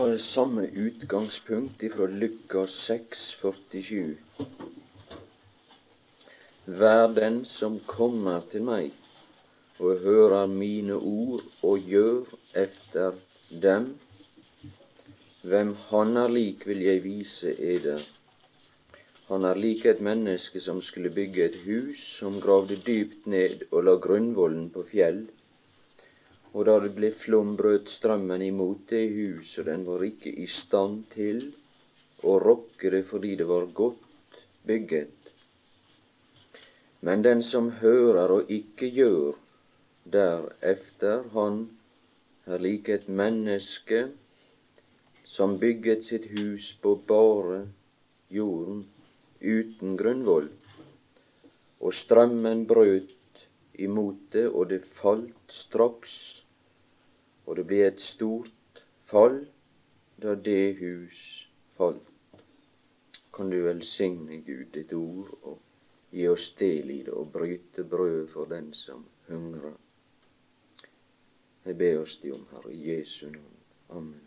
ta det samme utgangspunkt ifra Lukas 6, 47. Vær den som kommer til meg og hører mine ord og gjør efter dem. Hvem han er lik, vil jeg vise eder. Han er lik et menneske som skulle bygge et hus, som gravde dypt ned og la grunnvollen på fjell. Og da det ble flom, brøt strømmen imot det huset, den var ikke i stand til å rokke det fordi det var godt bygget. Men den som hører og ikke gjør derefter, han er lik et menneske som bygget sitt hus på bare jorden, uten grunnvoll. Og strømmen brøt imot det, og det falt straks og det ble et stort fall da det hus falt. Kan du velsigne Gud ditt ord og gi oss del i det og bryte brød for den som hungrer. Jeg ber oss det om, Herre Jesu navn. Amen.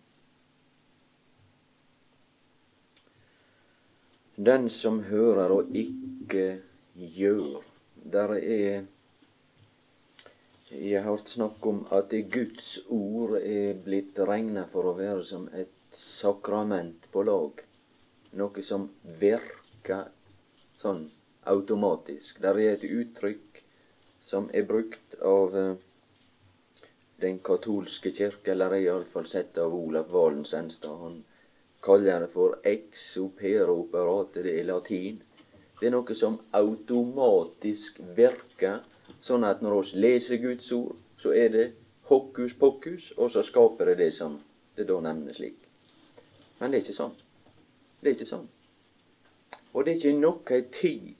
Den som hører og ikke gjør. Der er jeg har hørt snakk om at Guds ord er blitt regna for å være som et sakrament på lag. Noe som virker sånn automatisk. Der er et uttrykk som er brukt av eh, den katolske kirke, eller iallfall sett av Olav Valen Senstad. Han kaller det for ex opera operate, det er latin. Det er noe som automatisk virker Sånn at når vi leser Guds ord, så er det hokus pokus, og så skaper det det som det da nevnes slik. Men det er ikke sånn. Det er ikke sånn. Og det er ikke noe tid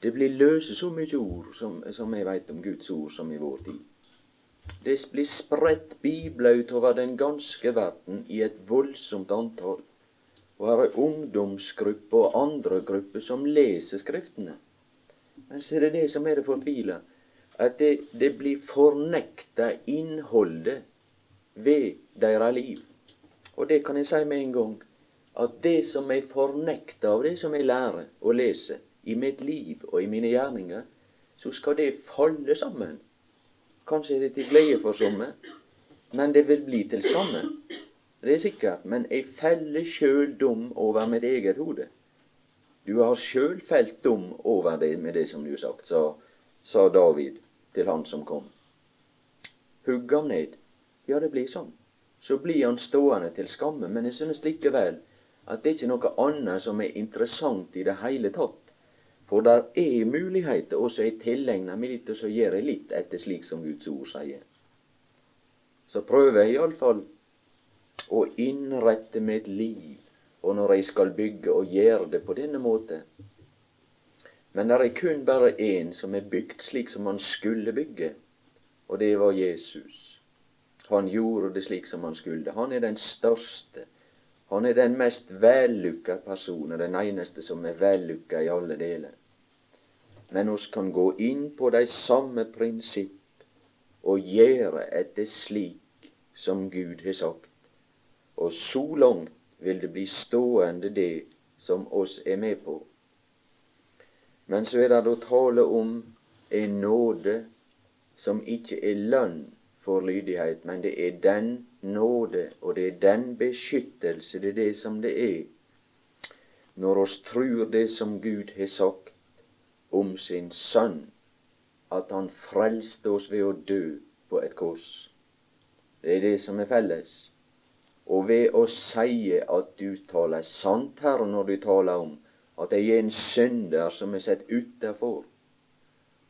det blir løse så mye ord som, som jeg veit om Guds ord som i vår tid. Det blir spredt bibler utover den ganske verden i et voldsomt antall. Og her er ungdomsgrupper og andre grupper som leser Skriftene. Men så er det det som er det fortvila at det, det blir fornekta innholdet ved deres liv. Og det kan jeg si med en gang, at det som er fornekta av det som jeg lærer og leser i mitt liv og i mine gjerninger, så skal det falle sammen. Kanskje er det til glede for somme, men det vil bli til skamme. Det er sikkert, men jeg feller sjøl dom over mitt eget hode. Du har sjøl felt dom over det med det som du har sagt, sa, sa David til han som kom. Hugg ham ned. Ja, det blir sånn. Så blir han stående til skamme. Men jeg synes likevel at det er ikke noe annet som er interessant i det hele tatt. For der er muligheter er jeg tilegner meg litt, og så gjør jeg litt etter slik som Guds ord sier. Så prøver jeg iallfall å innrette mitt liv, og når jeg skal bygge, og gjøre det på denne måten, men det er kun bare én som er bygd slik som han skulle bygge, og det var Jesus. Han gjorde det slik som han skulle. Han er den største. Han er den mest vellykka personen, den eneste som er vellykka i alle deler. Men oss kan gå inn på de samme prinsipp og gjøre etter slik som Gud har sagt. Og så langt vil det bli stående det som oss er med på. Men så er det da tale om en nåde som ikke er lønn for lydighet, men det er den nåde, og det er den beskyttelse, det er det som det er. Når oss trur det som Gud har sagt om sin sønn, at han frelste oss ved å dø på et kors. Det er det som er felles. Og ved å sie at du taler sant, Herre, når du taler om at jeg er en synder som er sett utafor,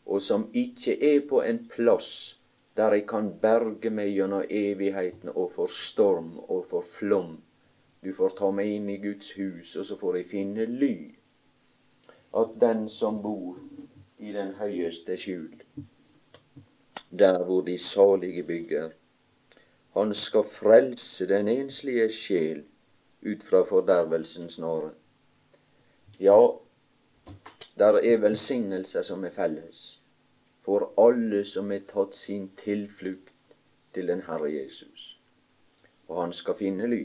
og som ikke er på en plass der jeg kan berge meg gjennom evigheten og for storm og for flom. Du får ta meg inn i Guds hus, og så får jeg finne ly. At den som bor i den høyeste skjul, der hvor de salige bygger, han skal frelse den enslige sjel ut fra fordervelsens snare. Ja, der er velsignelser som er felles for alle som er tatt sin tilflukt til den Herre Jesus. Og han skal finne ly.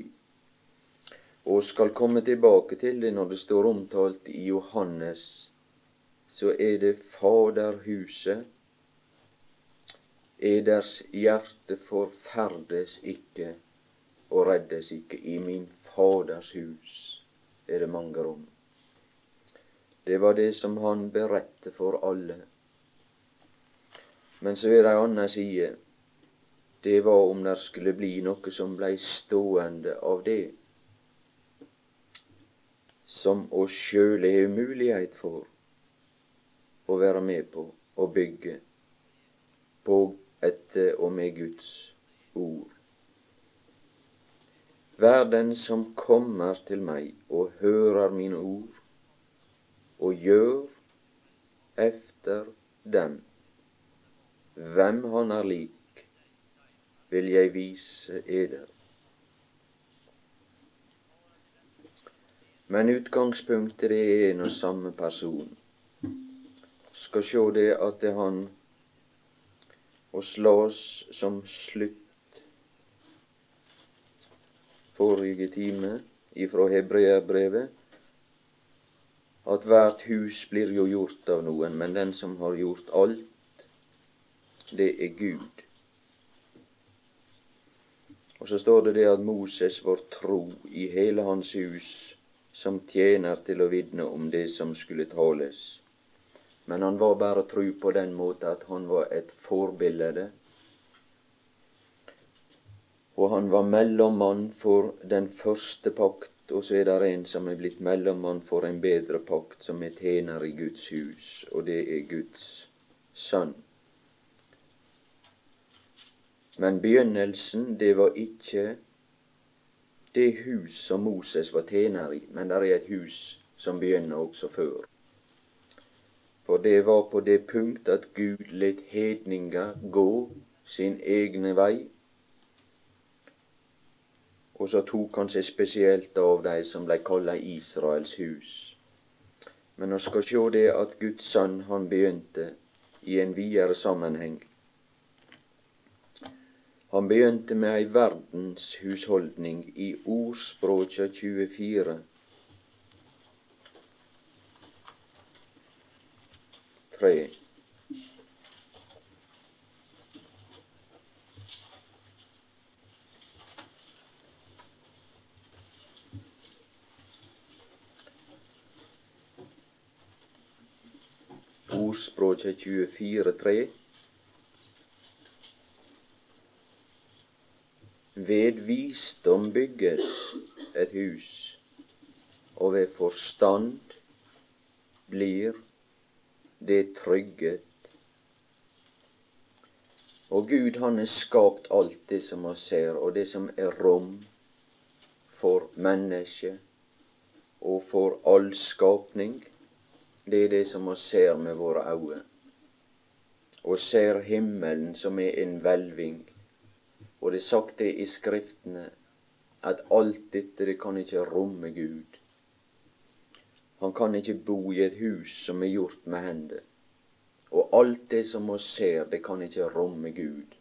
og skal komme tilbake til det når det står omtalt i Johannes, så er det Faderhuset. Eders hjerte forferdes ikke og reddes ikke. I min Faders hus er det mange rom. Det var det som han beredte for alle. Men så er det ei anna side. Det var om det skulle bli noe som blei stående av det som oss sjøle har mulighet for å være med på å bygge på etter og med Guds ord. Vær den som kommer til meg og hører mine ord og gjør efter dem. Hvem han er lik, vil jeg vise eder. Men utgangspunktet er en og samme person. Skal sjå det at det er han å slås som slutt forrige time ifra Hebreerbrevet at hvert hus blir jo gjort av noen, men den som har gjort alt, det er Gud. Og så står det det at Moses var tro i hele hans hus som tjener til å vitne om det som skulle tales. Men han var bare tru på den måten at han var et forbilde. Og han var mellommann for den første pakt og så er det en som er blitt mellommann for en bedre pakt, som er tjener i Guds hus, og det er Guds sønn. Men begynnelsen, det var ikke det hus som Moses var tjener i, men det er et hus som begynner også før. For det var på det punkt at Gud let hedninger gå sin egne vei, og så tok han seg spesielt av de som blei kalla Israels hus. Men vi skal sjå det at Guds sønn, han begynte i en videre sammenheng. Han begynte med ei verdenshusholdning i Ordspråka 24. Tre. Ordspråket 24.3. Ved visdom bygges et hus, og ved forstand blir det trygget. Og Gud han har skapt alt det som vi ser, og det som er rom for mennesket og for all skapning det er det som vi ser med våre øyne. Og ser himmelen som er en hvelving. Og det er sagt det i Skriftene at alt dette, det kan ikke romme Gud. Han kan ikke bo i et hus som er gjort med hender. Og alt det som vi ser, det kan ikke romme Gud.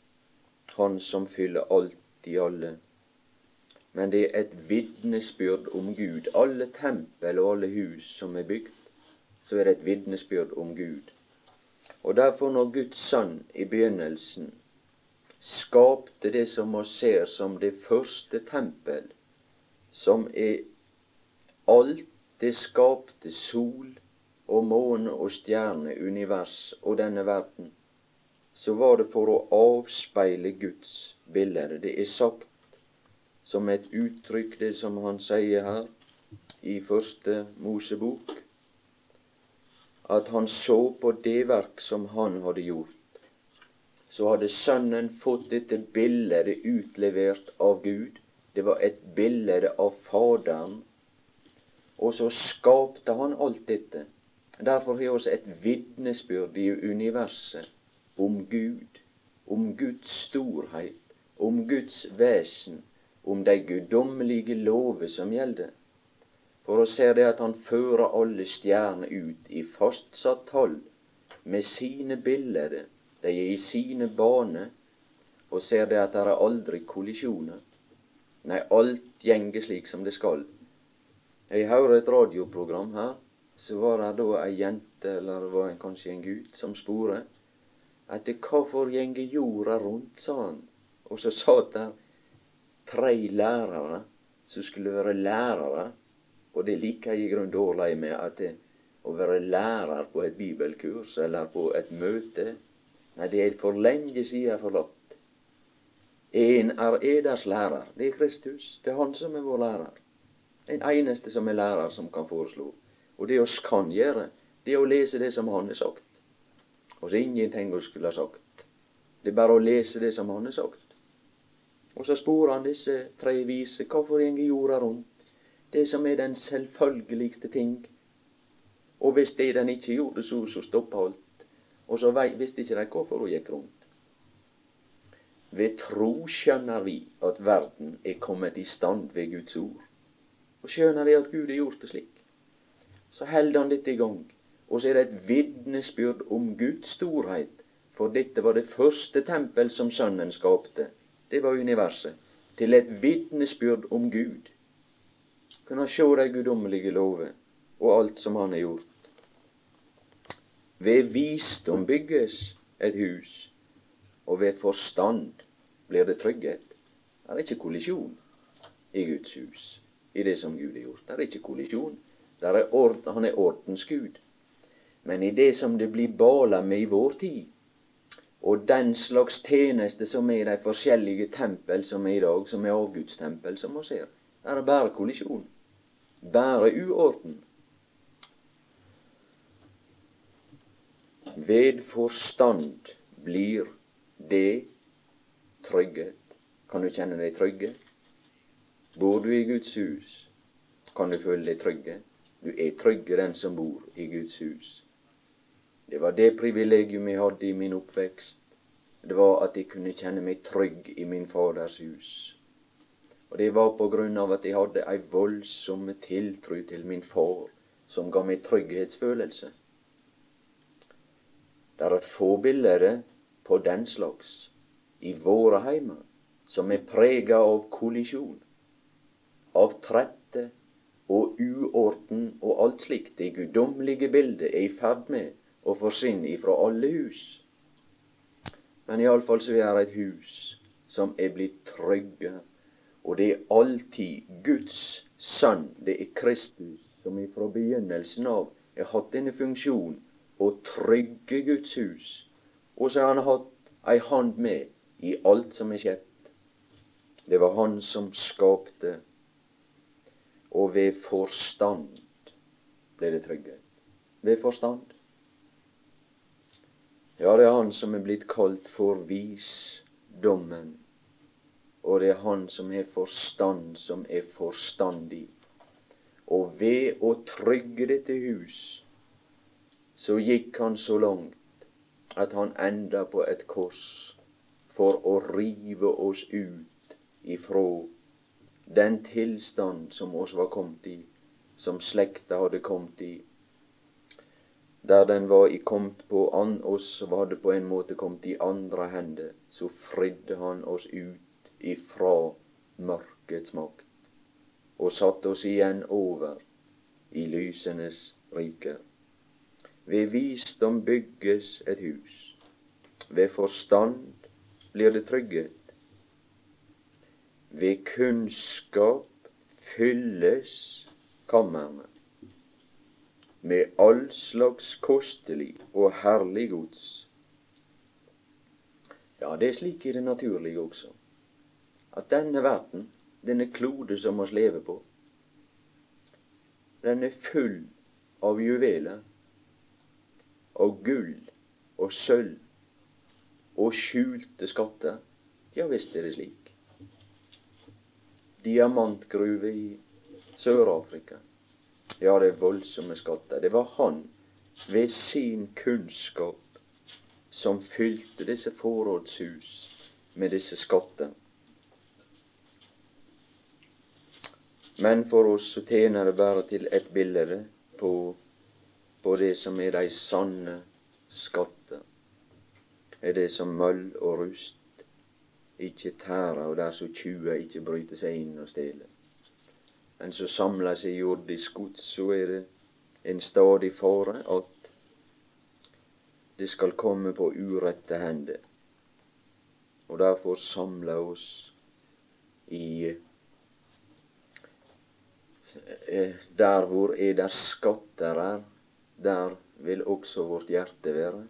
Han som fyller alt i alle. Men det er et vitnesbyrd om Gud. Alle tempel og alle hus som er bygd, så er det et vitnesbyrd om Gud. Og derfor, når Guds sønn i begynnelsen skapte det som vi ser som det første tempel, som er alt det skapte sol og måne og stjerne, univers og denne verden, så var det for å avspeile Guds bilde. Det er sagt som et uttrykk, det som han sier her i første Mosebok, at han så på det verk som han hadde gjort. Så hadde Sønnen fått dette bildet utlevert av Gud. Det var et bilde av Faderen. Og så skapte han alt dette. Derfor har vi også et vitnesbyrd i universet om Gud, om Guds storhet, om Guds vesen, om de guddommelige lover som gjelder. For å se det at han fører alle stjerner ut i fastsatt tall med sine bilder. De er i sine baner, og ser det at det er aldri kollisjoner. Nei, alt gjenger slik som det skal. Jeg hører et radioprogram her. Så var det da ei jente, eller det var kanskje en gutt, som spurte at hvorfor gjenge jorda rundt, sa han. Og så satt der tre lærere som skulle være lærere. Og det liker jeg i grunnen dårlig med, at det, å være lærer på et bibelkurs eller på et møte Nei, det er for lenge siden forlatt. En er eders lærer. Det er Kristus. Det er Han som er vår lærer. Den eneste som er lærer, som kan foreslå. Og det oss kan gjøre, det er å lese det som Han har sagt. Og så ingenting vi skulle ha sagt. Det er bare å lese det som Han har sagt. Og så spør han disse tre vise hvorfor går jorda rundt? Det som er den selvfølgeligste ting og hvis det den ikke gjorde, så, så stoppa alt. Og så visste ikke de hvorfor hun gikk rundt. Ved tro skjønner vi at verden er kommet i stand ved Guds ord. Og skjønner vi at Gud har gjort det slik. Så holder han dette i gang. Og så er det et vitnesbyrd om Guds storhet. For dette var det første tempel som Sønnen skapte. Det var universet. Til et vitnesbyrd om Gud. Kan han sjå dei guddommelige lover og alt som han har gjort. Ved visdom bygges et hus, og ved forstand blir det trygghet. Det er ikke kollisjon i Guds hus, i det som Gud har gjort. Det er ikke kollisjon. Er ord, han er ordens Gud. Men i det som det blir bala med i vår tid, og den slags tjeneste som er i de forskjellige tempel som er i dag, som er avgudstempel, som vi ser, der er bare kollisjon. Bare uorden. Ved forstand blir det trygghet. Kan du kjenne deg trygge? Bor du i Guds hus, kan du føle deg trygge. Du er trygge, den som bor i Guds hus. Det var det privilegium jeg hadde i min oppvekst. Det var at jeg kunne kjenne meg trygg i min Faders hus. Og det var på grunn av at jeg hadde ei voldsom tiltro til min far, som ga meg trygghetsfølelse. Det er få bilder på den slags i våre heimer som er prega av kollisjon, av trette og uorden og alt slikt. Det guddommelige bildet er i ferd med å forsvinne ifra alle hus. Men iallfall så er det et hus som er blitt trygge, og det er alltid Guds sønn, det er Kristus, som ifra begynnelsen av har hatt denne funksjonen å trygge Guds hus. Og så har han hatt ei hand med i alt som er skjedd. Det var han som skapte, og ved forstand ble det trygghet. Ved forstand. Ja, det er han som er blitt kalt for visdommen. Og det er han som har forstand, som er forstandig. Og ved å trygge dette hus, så gikk han så langt at han enda på et kors for å rive oss ut ifra den tilstand som oss var kommet i, som slekta hadde kommet i. Der den var i kommet på an, oss hadde på en måte kommet i andre hender, så fridde han oss ut ifra mørkets makt og satte oss igjen over i lysenes rike. Ved visdom bygges et hus. Ved forstand blir det trygghet. Ved kunnskap fylles kammerne med all slags kostelig og herlig gods. Ja, det er slik i det naturlige også, at denne verden, denne klode som vi lever på, den er full av juveler og gull og sølv og skjulte skatter. Ja visst er det slik. Diamantgruve i Sør-Afrika. Ja, det er voldsomme skatter. Det var han, ved sin kunnskap, som fylte disse forrådshus med disse skatter. Men for oss så tjener det bare til et bilde på på det som er de sanne skatter, er det som møll og rust ikke tærer, og der så tjuver ikke bryter seg inn og stjeler. en som samler seg jordisk gods, så er det en stadig fare at det skal komme på urette hender. Og derfor samler oss i Der hvor er der skatter er, der vil også vårt hjerte være.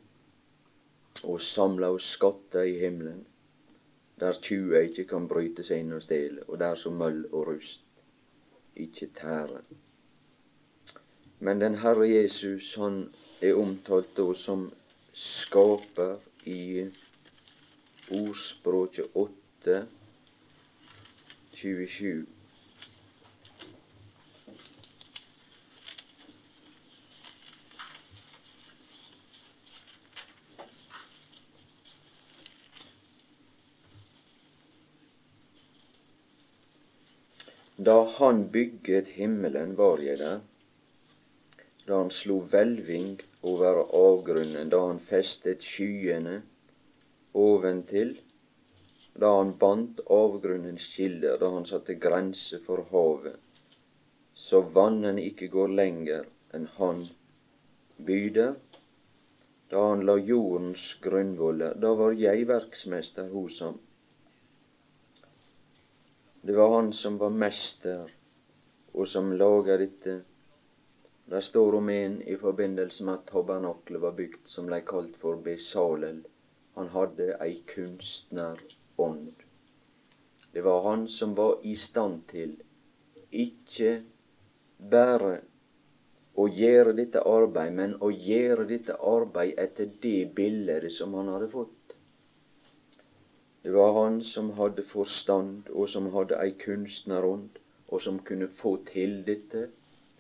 Og samle oss skatter i himmelen, der tjuva ikke kan bryte seg inn og stjele, og der som møll og rust ikke tærer. Men den Herre Jesus, han er omtalt da som skaper i ordspråket 8, 27. Da han bygget himmelen, var jeg der. Da han slo hvelving over avgrunnen, da han festet skyene oventil, da han bandt avgrunnens kilder, da han satte grense for havet, så vannene ikke går lenger enn han byder. Da han la jordens grunnvoller, da var jeg verksmester hos ham. Det var han som var mester, og som laga dette. Det står om en i forbindelse med at tabernaklet var bygd, som blei kalt for Besalel. Han hadde ei kunstnerånd. Det var han som var i stand til ikke bare å gjøre dette arbeid, men å gjøre dette arbeid etter det bildet som han hadde fått. Det var han som hadde forstand, og som hadde ei kunstnerånd, og som kunne få til dette,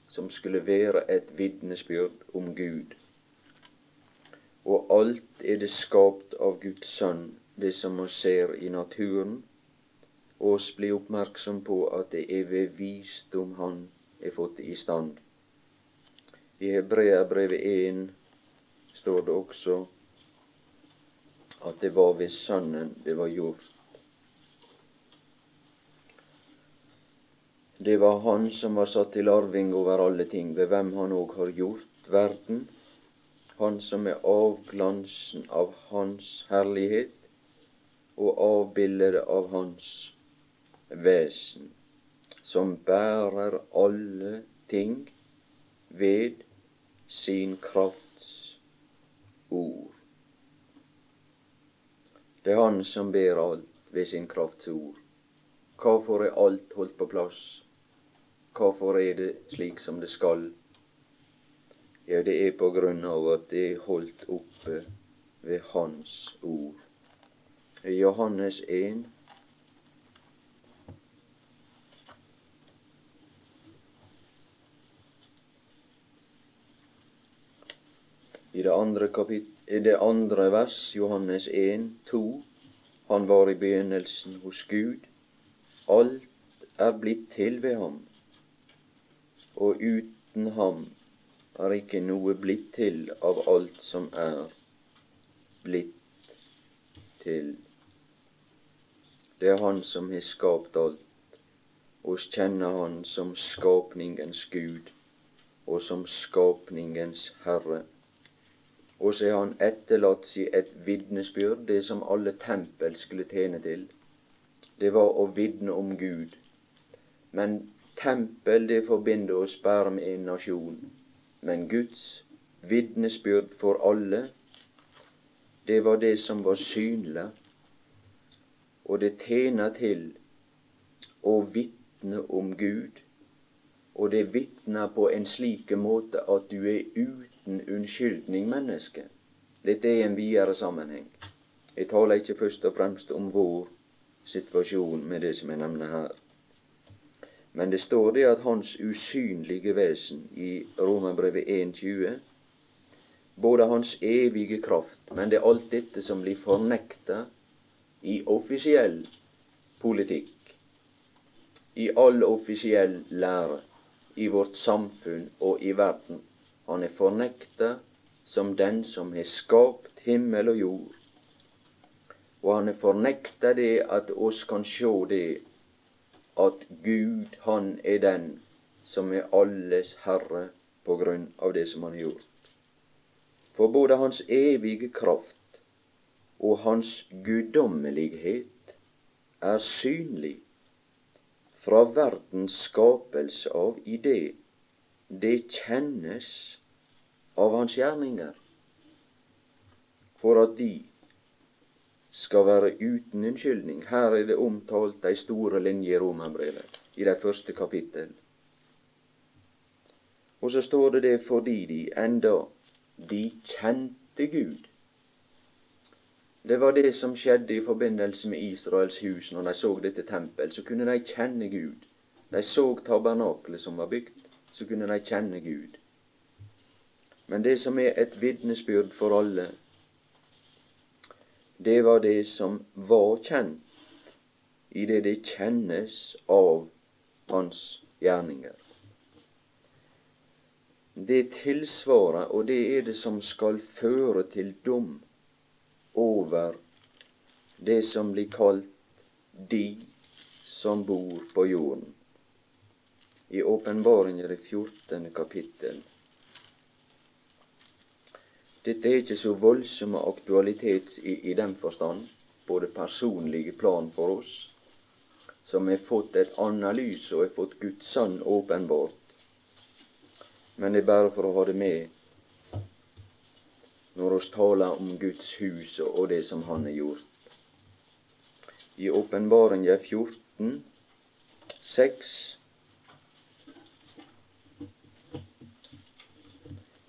som skulle være et vitnesbyrd om Gud. Og alt er det skapt av Guds sønn, det som vi ser i naturen. Oss blir oppmerksom på at det er ved visdom han er fått i stand. I Hebreabrevet 1 står det også at det var ved Sønnen det var gjort. Det var Han som var satt til arving over alle ting, ved hvem Han òg har gjort verden. Han som er avglansen av Hans herlighet og avbildet av Hans vesen, som bærer alle ting ved sin krafts ord. Det er Han som ber alt ved sin krafts ord. Hvorfor er alt holdt på plass? Hvorfor er det slik som det skal? Ja, det er på grunn av at det er holdt oppe ved Hans ord. Johannes 1 I det andre kapittel i det andre vers, Johannes 1, 2. Han var i begynnelsen hos Gud. Alt er blitt til ved ham, og uten ham er ikke noe blitt til av alt som er blitt til. Det er Han som har skapt alt. Oss kjenner Han som skapningens Gud og som skapningens Herre. Og så har han etterlatt seg et vitnesbyrd, det som alle tempel skulle tjene til. Det var å vitne om Gud. Men tempel, det forbinder oss bare med en nasjon. Men Guds vitnesbyrd for alle, det var det som var synlig. Og det tjener til å vitne om Gud. Og det vitner på en slik måte at du er ute uten unnskyldning menneske. Dette er en videre sammenheng. Jeg taler ikke først og fremst om vår situasjon med det som jeg nevner her. Men det står det at Hans usynlige vesen i Romerbrevet 1,20 både Hans evige kraft, men det er alt dette som blir fornekta i offisiell politikk, i all offisiell lære, i vårt samfunn og i verden. Han er fornekta som den som har skapt himmel og jord. Og han er fornekta det at oss kan sjå det at Gud, han er den som er alles herre på grunn av det som han har gjort. For både hans evige kraft og hans guddommelighet er synlig fra verdens skapelse av i det kjennes av hans gjerninger, for at de skal være uten unnskyldning. Her er det omtalt de store linjer i Romerbrevet, i det første kapittel. Og så står det det fordi de enda de kjente Gud. Det var det som skjedde i forbindelse med Israels hus når de så dette tempel. Så kunne de kjenne Gud. De så tabernaklet som var bygd, så kunne de kjenne Gud. Men det som er et vitnesbyrd for alle, det var det som var kjent, i det det kjennes av hans gjerninger. Det tilsvarer, og det er det som skal føre til dom over det som blir kalt de som bor på jorden. I åpenbaringen i 14. kapittel dette er ikke så voldsomme aktualitet i, i den forstand, på det personlige plan for oss, som har fått et analyse og har fått Guds sann åpenbart. Men det er bare for å ha det med når vi taler om Guds hus og det som Han har gjort. I åpenbaringen 14, 6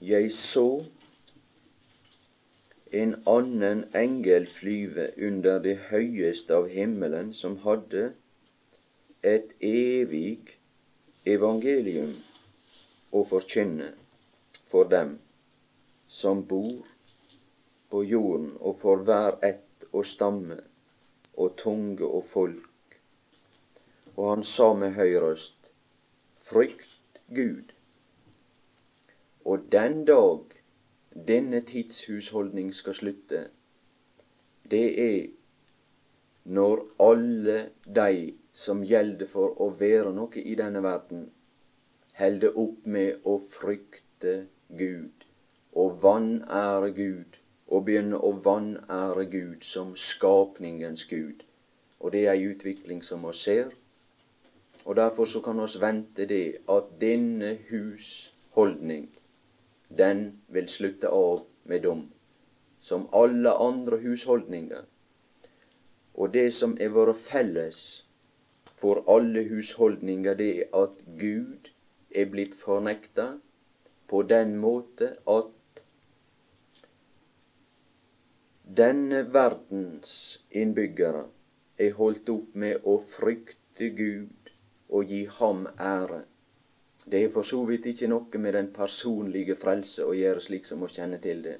Jeg så en annen engel flyve under det høyeste av himmelen, som hadde et evig evangelium å forkynne for dem som bor på jorden, og for hver ett og stamme og tunge og folk. Og han sa med høy røst, frykt Gud. Og den dag denne tidshusholdning skal slutte, det er når alle de som gjelder for å være noe i denne verden, holder opp med å frykte Gud og vanære Gud og begynner å vanære Gud som skapningens Gud. Og det er ei utvikling som vi ser. Og derfor så kan vi vente det at denne husholdning den vil slutte av med dom, som alle andre husholdninger. Og det som er vært felles for alle husholdninger, det er at Gud er blitt fornekta på den måte at denne verdens innbyggere er holdt opp med å frykte Gud og gi ham ære. Det er for så vidt ikke noe med den personlige frelse å gjøre, slik som å kjenne til det.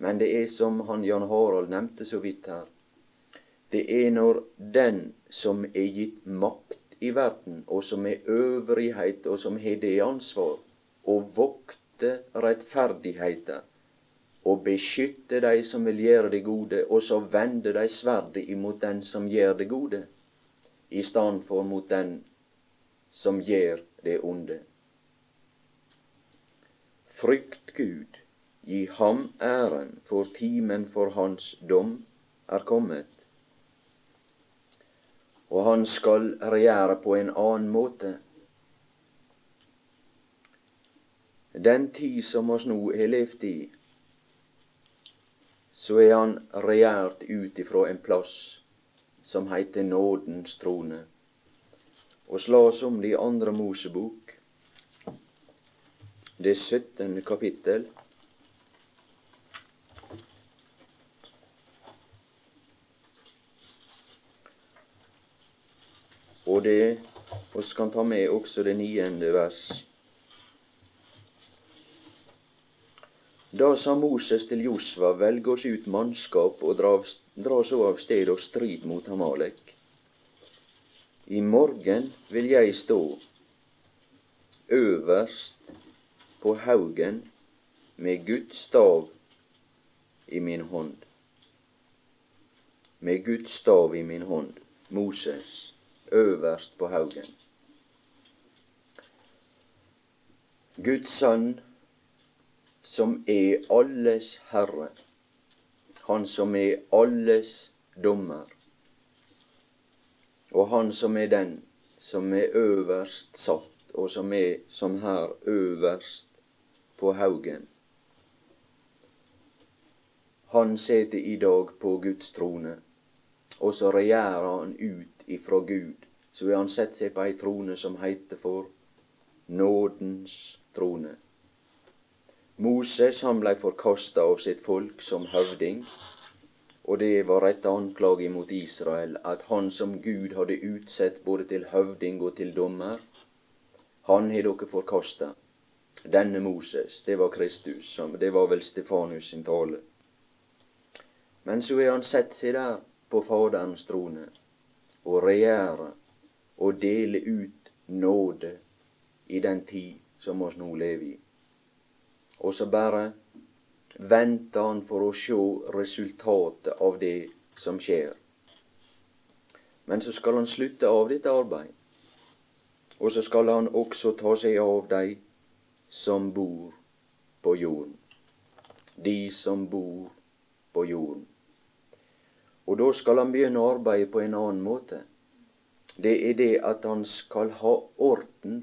Men det er som han Jan Harald nevnte så vidt her. Det er når den som er gitt makt i verden, og som er øvrighet, og som har det ansvar å vokte rettferdigheten, og beskytte de som vil gjøre det gode, og så vende de sverdet imot den som gjør det gode, i stedet for mot den som gjør det onde. Frykt Gud, gi ham æren, for timen for hans dom er kommet. Og han skal regjere på en annen måte. Den tid som oss nå har levd i, så er han regjert ut ifra en plass som heiter nådens trone og slå oss om de Andre Mosebok, det syttende kapittel. Og det vi kan ta med også det niende vers. Da sa Moses til Josva, velg oss ut mannskap og dra, dra så av sted og strid mot Hamalek. I morgen vil jeg stå øverst på haugen med Guds stav i min hånd. Med Guds stav i min hånd. Moses øverst på haugen. Guds sønn, som er alles herre, han som er alles dommer, og han som er den som er øverst satt, og som er som her øverst på haugen. Han sitter i dag på Guds trone, og så regjerer han ut ifra Gud. Så har han sett seg på ei trone som heiter for nådens trone. Moses han blei forkasta av sitt folk som høvding, og det var et anklage mot Israel at han som Gud hadde utsett både til høvding og til dommer, han har dere forkasta. Denne Moses, det var Kristus, det var vel Stefanus sin tale. Men så har han sett seg der på Faderens trone og regjere og dele ut nåde i den tid som oss nå lever i. Og så bare venter han for å se resultatet av det som skjer. Men så skal han slutte av dette arbeidet. Og så skal han også ta seg av de som bor på jorden. De som bor på jorden. Og da skal han begynne å arbeide på en annen måte. Det er det at han skal ha orden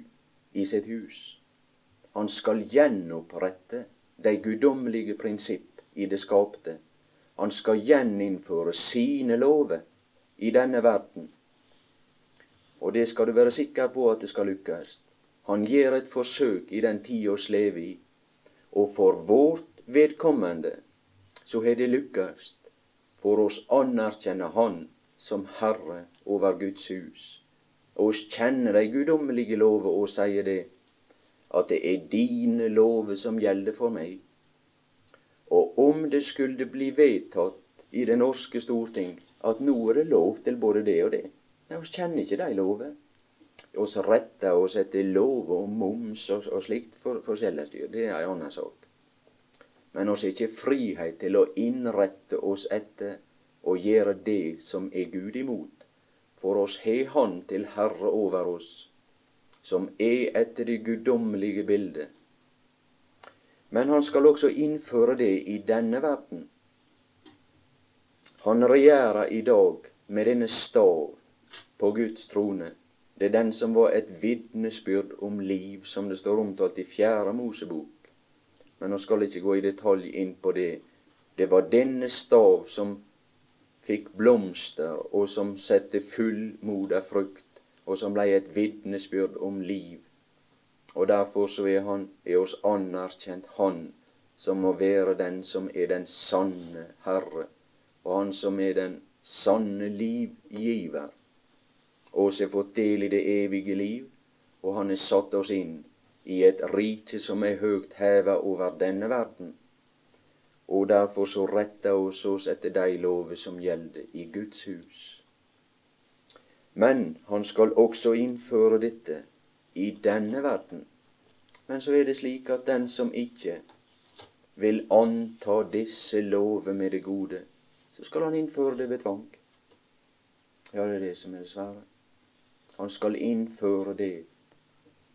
i sitt hus. Han skal gjenopprette de guddommelige prinsipp i det skapte. Han skal gjeninnføre sine lover i denne verden. Og det skal du være sikker på at det skal lykkes. Han gjør et forsøk i den tid vi lever i, og for vårt vedkommende så har det lykkes for oss anerkjenner Han som Herre over Guds hus. Og oss kjenner de guddommelige lover og sier det, at det er dine lover som gjelder for meg. Og om det skulle bli vedtatt i det norske storting at nå er det lov til både det og det, Nei, oss kjenner ikke de lover. Oss retter oss etter lover om moms og, og slikt for, forskjellig styr. Det er ei anna sak men oss har ikke frihet til å innrette oss etter og gjøre det som er Gud imot. For oss har Han til Herre over oss, som er etter det guddommelige bildet. Men han skal også innføre det i denne verden. Han regjerer i dag med denne stav på Guds trone. Det er den som var et vitnesbyrd om liv, som det står omtalt i Fjerde Mosebok. Men nå skal ikke gå i detalj inn på det. Det var denne stav som fikk blomster, og som sette fullmoda frukt, og som blei et vitnesbyrd om liv. Og derfor så er han er oss anerkjent Han som må være den som er den sanne Herre, og Han som er den sanne livgiver. Oss har fått del i det evige liv, og Han har satt oss inn i et rike som er høgt heva over denne verden. Og derfor så retter oss oss etter de lover som gjelder i Guds hus. Men han skal også innføre dette i denne verden. Men så er det slik at den som ikke vil anta disse lover med det gode, så skal han innføre det ved tvang. Ja, det er det som er det svære. Han skal innføre det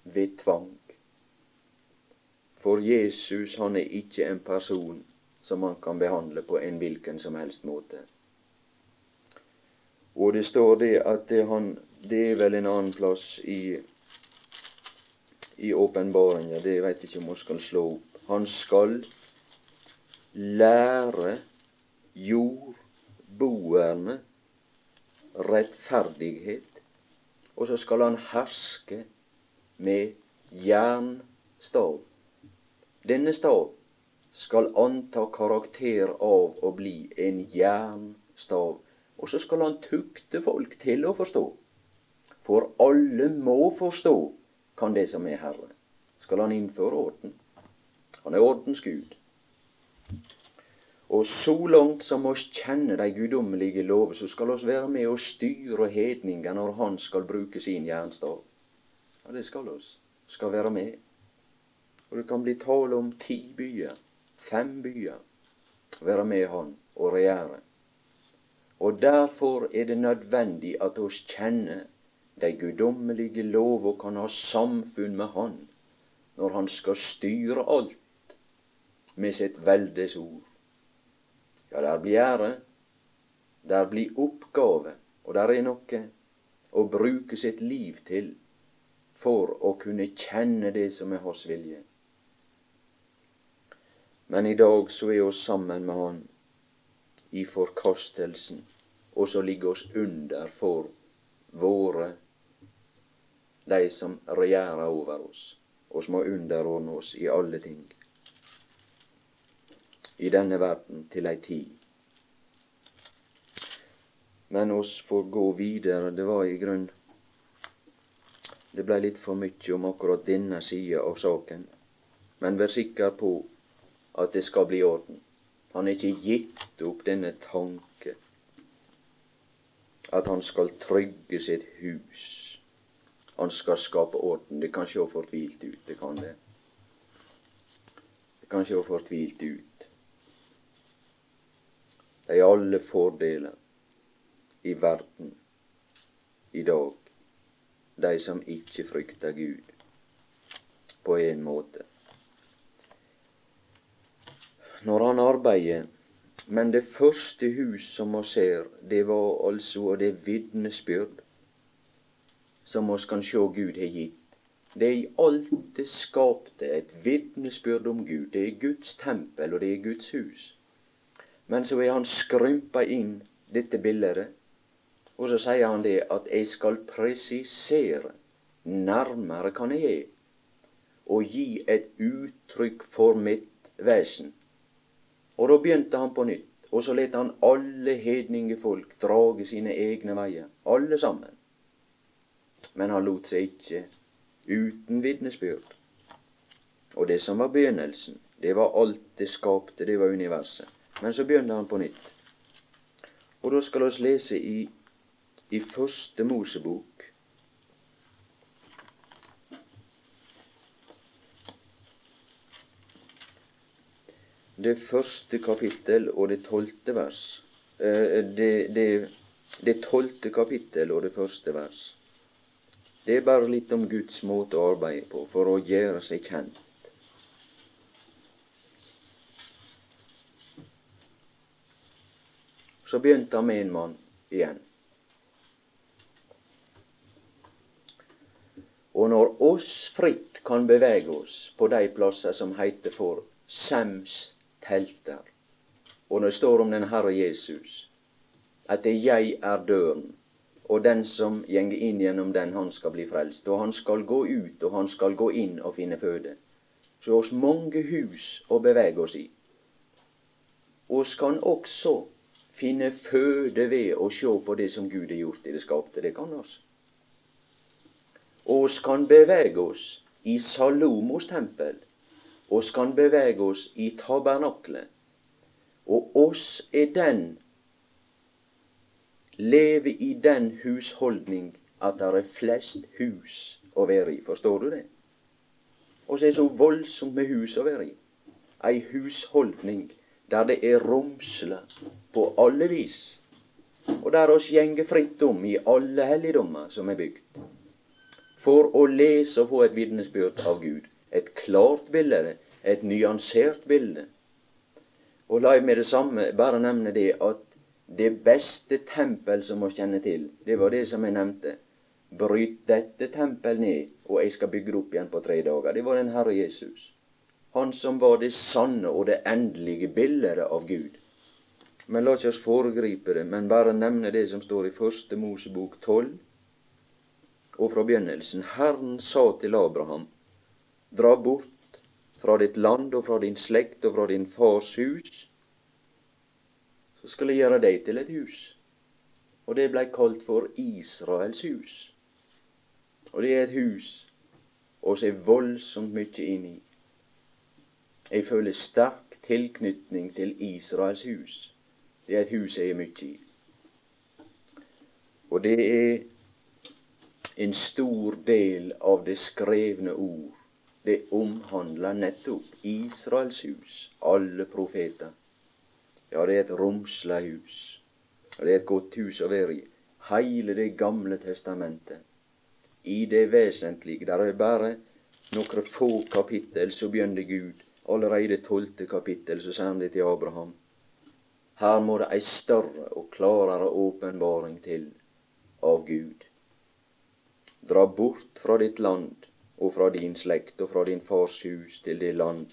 ved tvang. For Jesus han er ikke en person som man kan behandle på en hvilken som helst måte. Og det står det at det, han, det er vel en annen plass i i åpenbaringa, det veit ikke om vi skal slå opp. Han skal lære jordboerne rettferdighet, og så skal han herske med jernstav. Denne stav skal anta karakter av å bli en jernstav, og så skal han tukte folk til å forstå. For alle må forstå, kan det som er Herre. Skal han innføre orden. Han er ordensgud. Og så langt som oss kjenner de guddommelige lover, så skal oss være med og styre hedninger når han skal bruke sin jernstav. Ja, det skal oss. Skal være med. Og det kan bli tale om ti byer, fem byer, være med Han og regjere. Og derfor er det nødvendig at oss kjenner de guddommelige og kan ha samfunn med Han når Han skal styre alt med sitt veldes ord. Ja, der blir ære, der blir oppgave, og der er noe å bruke sitt liv til for å kunne kjenne det som er Hans vilje. Men i dag så er vi sammen med Han i forkastelsen, og så ligger oss under for våre, de som regjerer over oss. Oss må underordne oss i alle ting. I denne verden til ei tid. Men oss får gå videre. Det var i grunn Det blei litt for mye om akkurat denne sida av saken. Men vær sikker på at det skal bli orden. Han har ikke gitt opp denne tanke at han skal trygge sitt hus. Han skal skape orden. Det kan se fortvilt ut, det kan det. Det kan se fortvilt ut. De er alle fordeler i verden i dag, de som ikke frykter Gud, på en måte. Når han arbeider Men det første hus som vi ser, det var altså det vitnesbyrd som oss kan sjå Gud har gitt. Det er i alt det skapte et vitnesbyrd om Gud. Det er Guds tempel, og det er Guds hus. Men så er han skrympa inn dette bildet og så sier han det at jeg skal presisere nærmere kan jeg gi, og gi et uttrykk for mitt vesen. Og da begynte han på nytt, og så lot han alle hedningefolk drage sine egne veier, alle sammen. Men han lot seg ikke uten vitnesbyrd. Og det som var begynnelsen, det var alt det skapte, det var universet. Men så begynner han på nytt. Og da skal vi lese i i Første Mosebok. Det første kapittel og det tolvte vers. Eh, det, tolvte kapittel og det første vers. Det er bare litt om Guds måte å arbeide på for å gjøre seg kjent. Så begynte han med en mann igjen. Og når oss fritt kan bevege oss på de plasser som heiter for Sems telter, og når det står om den Herre Jesus, at det jeg er døren, og den som gjenger inn gjennom den, han skal bli frelst. Og han skal gå ut, og han skal gå inn og finne føde. Så oss mange hus å bevege oss i. Oss kan også finne føde ved å se på det som Gud har gjort i det skapte. Det kan oss oss kan bevege oss i Salomos tempel. Oss kan bevege oss i tabernaklet. Og oss er den leve i den husholdning at det er flest hus å være i. Forstår du det? Og så er så voldsomt med hus å være i. Ei husholdning der det er romsle på alle vis, og der oss gjenger fritt om i alle helligdommer som er bygd for å lese og få et vitnesbyrd av Gud. Et klart bilde, et nyansert bilde. Og la meg med det samme bare nevne det at det beste tempel som vi kjenner til, det var det som jeg nevnte. Bryt dette tempel ned, og jeg skal bygge det opp igjen på tre dager. Det var den Herre Jesus. Han som var det sanne og det endelige bildet av Gud. Men la oss foregripe det, men bare nevne det som står i Første Mosebok tolv, og fra begynnelsen. Herren sa til Abraham, dra bort fra ditt land og fra din slekt og fra din fars hus, så skal jeg gjøre deg til et hus. Og det blei kalt for Israels hus. Og det er et hus oss er voldsomt mye inn i. Jeg føler sterk tilknytning til Israels hus. Det er et hus jeg er mye i. Og det er en stor del av det skrevne ord, det omhandler nettopp Israels hus, alle profeter. Ja, det er et romslig hus. Og det er et godt hus å være i. Hele Det gamle testamentet. i det vesentlige. Der er bare noen få kapittel, så begynner Gud. Allerede tolvte kapittel så sier han det til Abraham. Her må det ei større og klarere åpenbaring til av Gud. Dra bort fra ditt land og fra din slekt og fra din fars hus til det land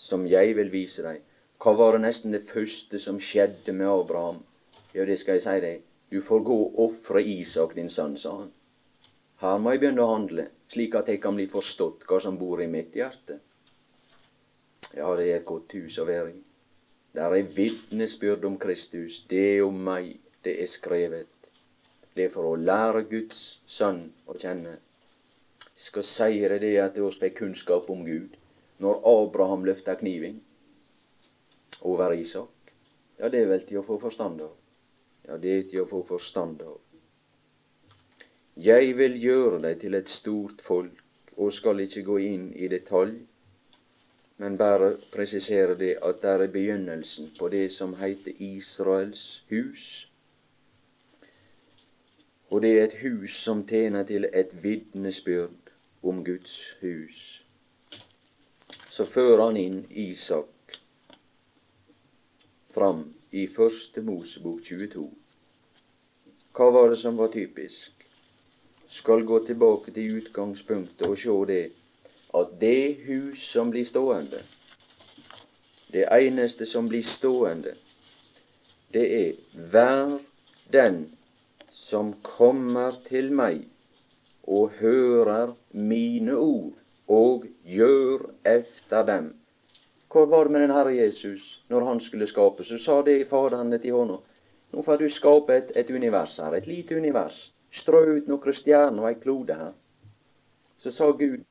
som jeg vil vise deg. Hva var det nesten det første som skjedde med Abraham? Ja, det skal jeg si deg. Du får gå og ofre Isak, din sønn, sa han. Her må jeg begynne å handle, slik at jeg kan bli forstått hva som bor i mitt hjerte. Ja, det er et godt hus å være i. Der er vitnesbyrd om Kristus. Det er om meg det er skrevet. Det er for å lære Guds sønn å kjenne. Skal seire det at vi fikk kunnskap om Gud når Abraham løfta kniven over Isak. Ja, det er vel til å få forstand av. Ja, det er til å få forstand av. Jeg vil gjøre deg til et stort folk, og skal ikke gå inn i detalj, men bare presisere det at det er begynnelsen på det som heter Israels hus og det er et hus som tjener til et vitnesbyrd om Guds hus. Så fører han inn Isak fram i Første Mosebok 22. Hva var det som var typisk? Skal gå tilbake til utgangspunktet og sjå det at det hus som blir stående, det eneste som blir stående, det er hver den som kommer til meg og hører mine ord og gjør efter dem. Hva var det med den Herre Jesus når han skulle skape? Så sa det Faderen til hånda. Nå får du skape et, et, univers her, et lite univers. Strø ut noen stjerner og ei klode her. Så sa Gud